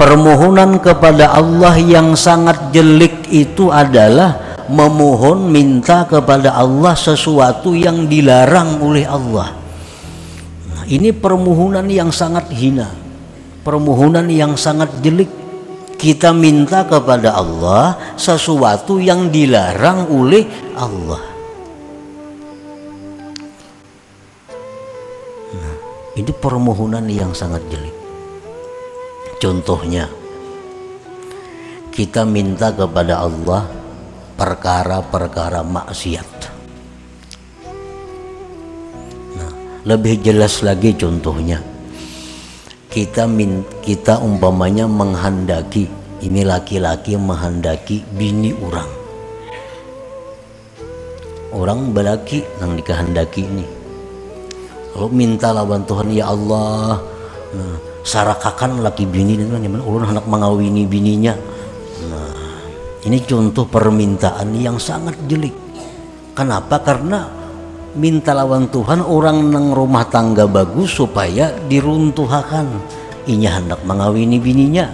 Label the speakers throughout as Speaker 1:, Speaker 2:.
Speaker 1: permohonan kepada Allah yang sangat jelek itu adalah memohon minta kepada Allah sesuatu yang dilarang oleh Allah. Nah, ini permohonan yang sangat hina. Permohonan yang sangat jelek. Kita minta kepada Allah sesuatu yang dilarang oleh Allah. Nah, ini permohonan yang sangat jelek Contohnya, kita minta kepada Allah perkara-perkara maksiat. Nah, lebih jelas lagi contohnya, kita min, kita umpamanya menghendaki ini laki-laki menghendaki bini orang. Orang belaki yang dikehendaki ini. Lalu minta lawan Tuhan ya Allah. Nah, sarakakan laki bini dan nyaman ulun hendak mengawini bininya nah ini contoh permintaan yang sangat jelek. Kenapa? Karena minta lawan Tuhan orang nang rumah tangga bagus supaya diruntuhkan ini hendak mengawini bininya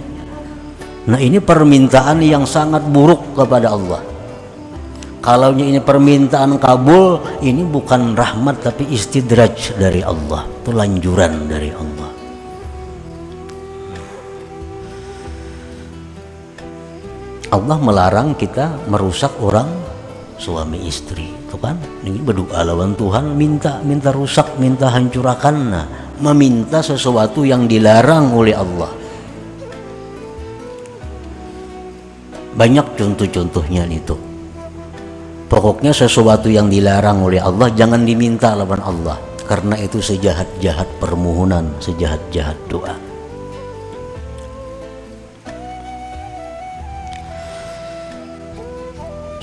Speaker 1: nah ini permintaan yang sangat buruk kepada Allah. Kalau ini permintaan kabul ini bukan rahmat tapi istidraj dari Allah itu lanjuran dari Allah Allah melarang kita merusak orang suami istri itu kan? Ini berdoa lawan Tuhan minta minta rusak minta hancurkan. Nah meminta sesuatu yang dilarang oleh Allah. Banyak contoh-contohnya itu pokoknya sesuatu yang dilarang oleh Allah jangan diminta lawan Allah. Karena itu sejahat-jahat permohonan sejahat-jahat doa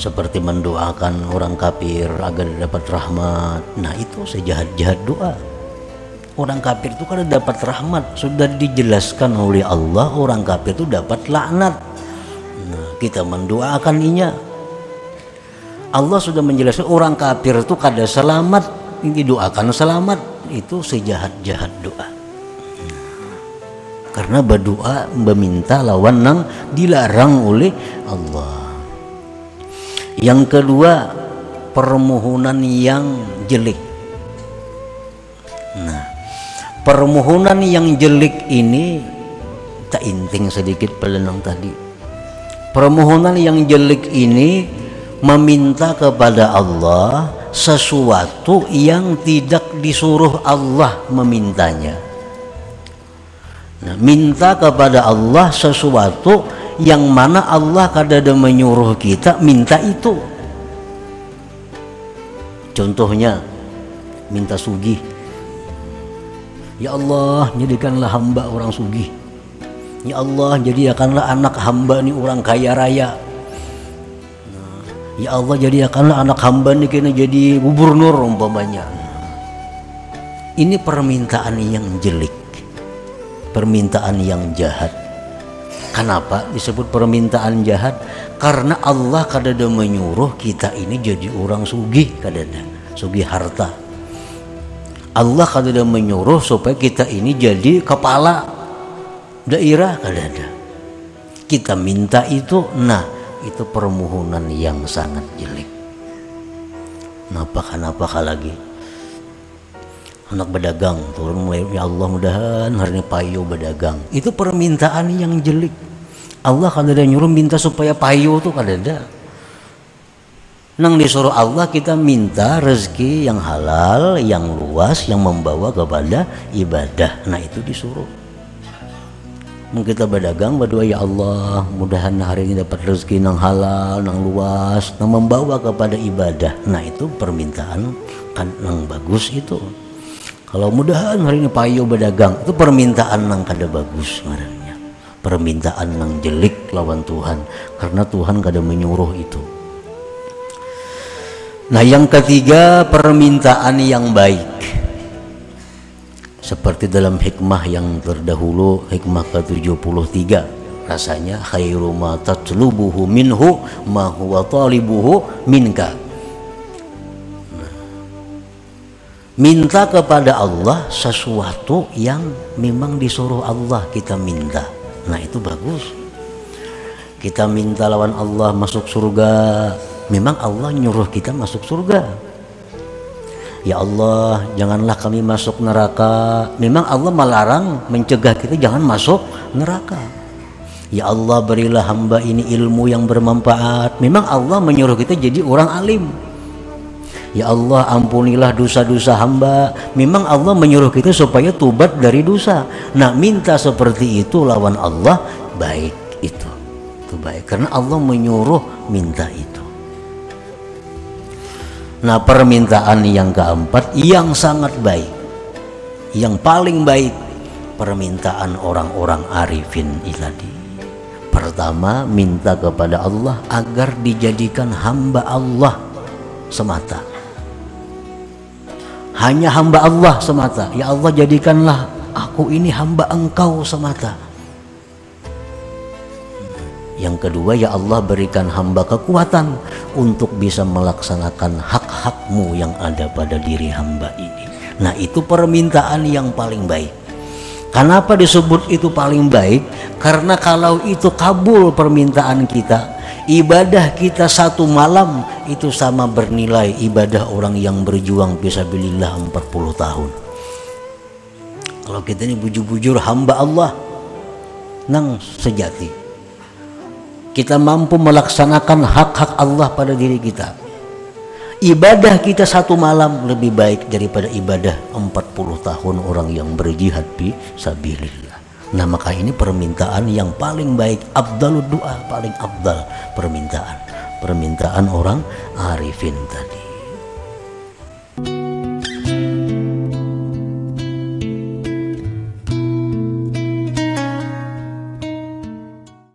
Speaker 1: seperti mendoakan orang kafir agar dapat rahmat. Nah itu sejahat-jahat doa. Orang kafir itu kalau dapat rahmat sudah dijelaskan oleh Allah orang kafir itu dapat laknat. Nah, kita mendoakan inya. Allah sudah menjelaskan orang kafir itu kada selamat didoakan selamat. Itu sejahat-jahat doa. Karena berdoa meminta lawan nang dilarang oleh Allah yang kedua, permohonan yang jelek. Nah, permohonan yang jelek ini tak inting sedikit pelenang tadi. Permohonan yang jelek ini meminta kepada Allah sesuatu yang tidak disuruh Allah memintanya. Nah, minta kepada Allah sesuatu yang mana Allah kadada menyuruh kita minta itu. Contohnya minta sugih. Ya Allah jadikanlah hamba orang sugih. Ya Allah jadikanlah anak hamba nih orang kaya raya. Nah, ya Allah jadikanlah anak hamba nih kena jadi gubernur umpamanya. Ini permintaan yang jelek. Permintaan yang jahat Kenapa disebut permintaan jahat? Karena Allah kadada menyuruh kita ini jadi orang sugih kadada, sugih harta. Allah kadada menyuruh supaya kita ini jadi kepala daerah kadada. Kita minta itu, nah itu permohonan yang sangat jelek. Kenapa kenapa lagi? Anak berdagang. Turun mulai ya Allah mudahan hari ini payu berdagang. Itu permintaan yang jelek. Allah kan ada nyuruh minta supaya payu tuh kan ada. Nang disuruh Allah kita minta rezeki yang halal yang luas yang membawa kepada ibadah. Nah itu disuruh. Kita berdagang berdoa ya Allah mudahan hari ini dapat rezeki yang halal yang luas yang membawa kepada ibadah. Nah itu permintaan kan yang bagus itu kalau mudahan hari ini payo berdagang itu permintaan nang kada bagus sebenarnya permintaan nang jelek lawan Tuhan karena Tuhan kada menyuruh itu. Nah yang ketiga permintaan yang baik. Seperti dalam hikmah yang terdahulu hikmah ke-73 rasanya khairu ma tatlubuhu minhu ma huwa talibuhu minka minta kepada Allah sesuatu yang memang disuruh Allah kita minta. Nah itu bagus. Kita minta lawan Allah masuk surga memang Allah nyuruh kita masuk surga. Ya Allah janganlah kami masuk neraka. Memang Allah melarang mencegah kita jangan masuk neraka. Ya Allah berilah hamba ini ilmu yang bermanfaat. Memang Allah menyuruh kita jadi orang alim Ya Allah ampunilah dosa-dosa hamba. Memang Allah menyuruh kita supaya tubat dari dosa. Nah minta seperti itu lawan Allah Baik itu. Itu baik. Karena Allah menyuruh minta itu. Nah permintaan yang keempat yang sangat baik. Yang paling baik permintaan orang-orang arifin iladi. Pertama minta kepada Allah agar dijadikan hamba Allah semata Hanya hamba Allah semata Ya Allah jadikanlah aku ini hamba engkau semata yang kedua ya Allah berikan hamba kekuatan untuk bisa melaksanakan hak-hakmu yang ada pada diri hamba ini. Nah itu permintaan yang paling baik. Kenapa disebut itu paling baik? Karena kalau itu kabul permintaan kita, ibadah kita satu malam itu sama bernilai ibadah orang yang berjuang fisabilillah 40 tahun. Kalau kita ini bujur-bujur hamba Allah, nang sejati. Kita mampu melaksanakan hak-hak Allah pada diri kita. Ibadah kita satu malam lebih baik daripada ibadah 40 tahun orang yang berjihad di sabilillah. Nah maka ini permintaan yang paling baik abdalud doa paling abdal permintaan permintaan orang arifin tadi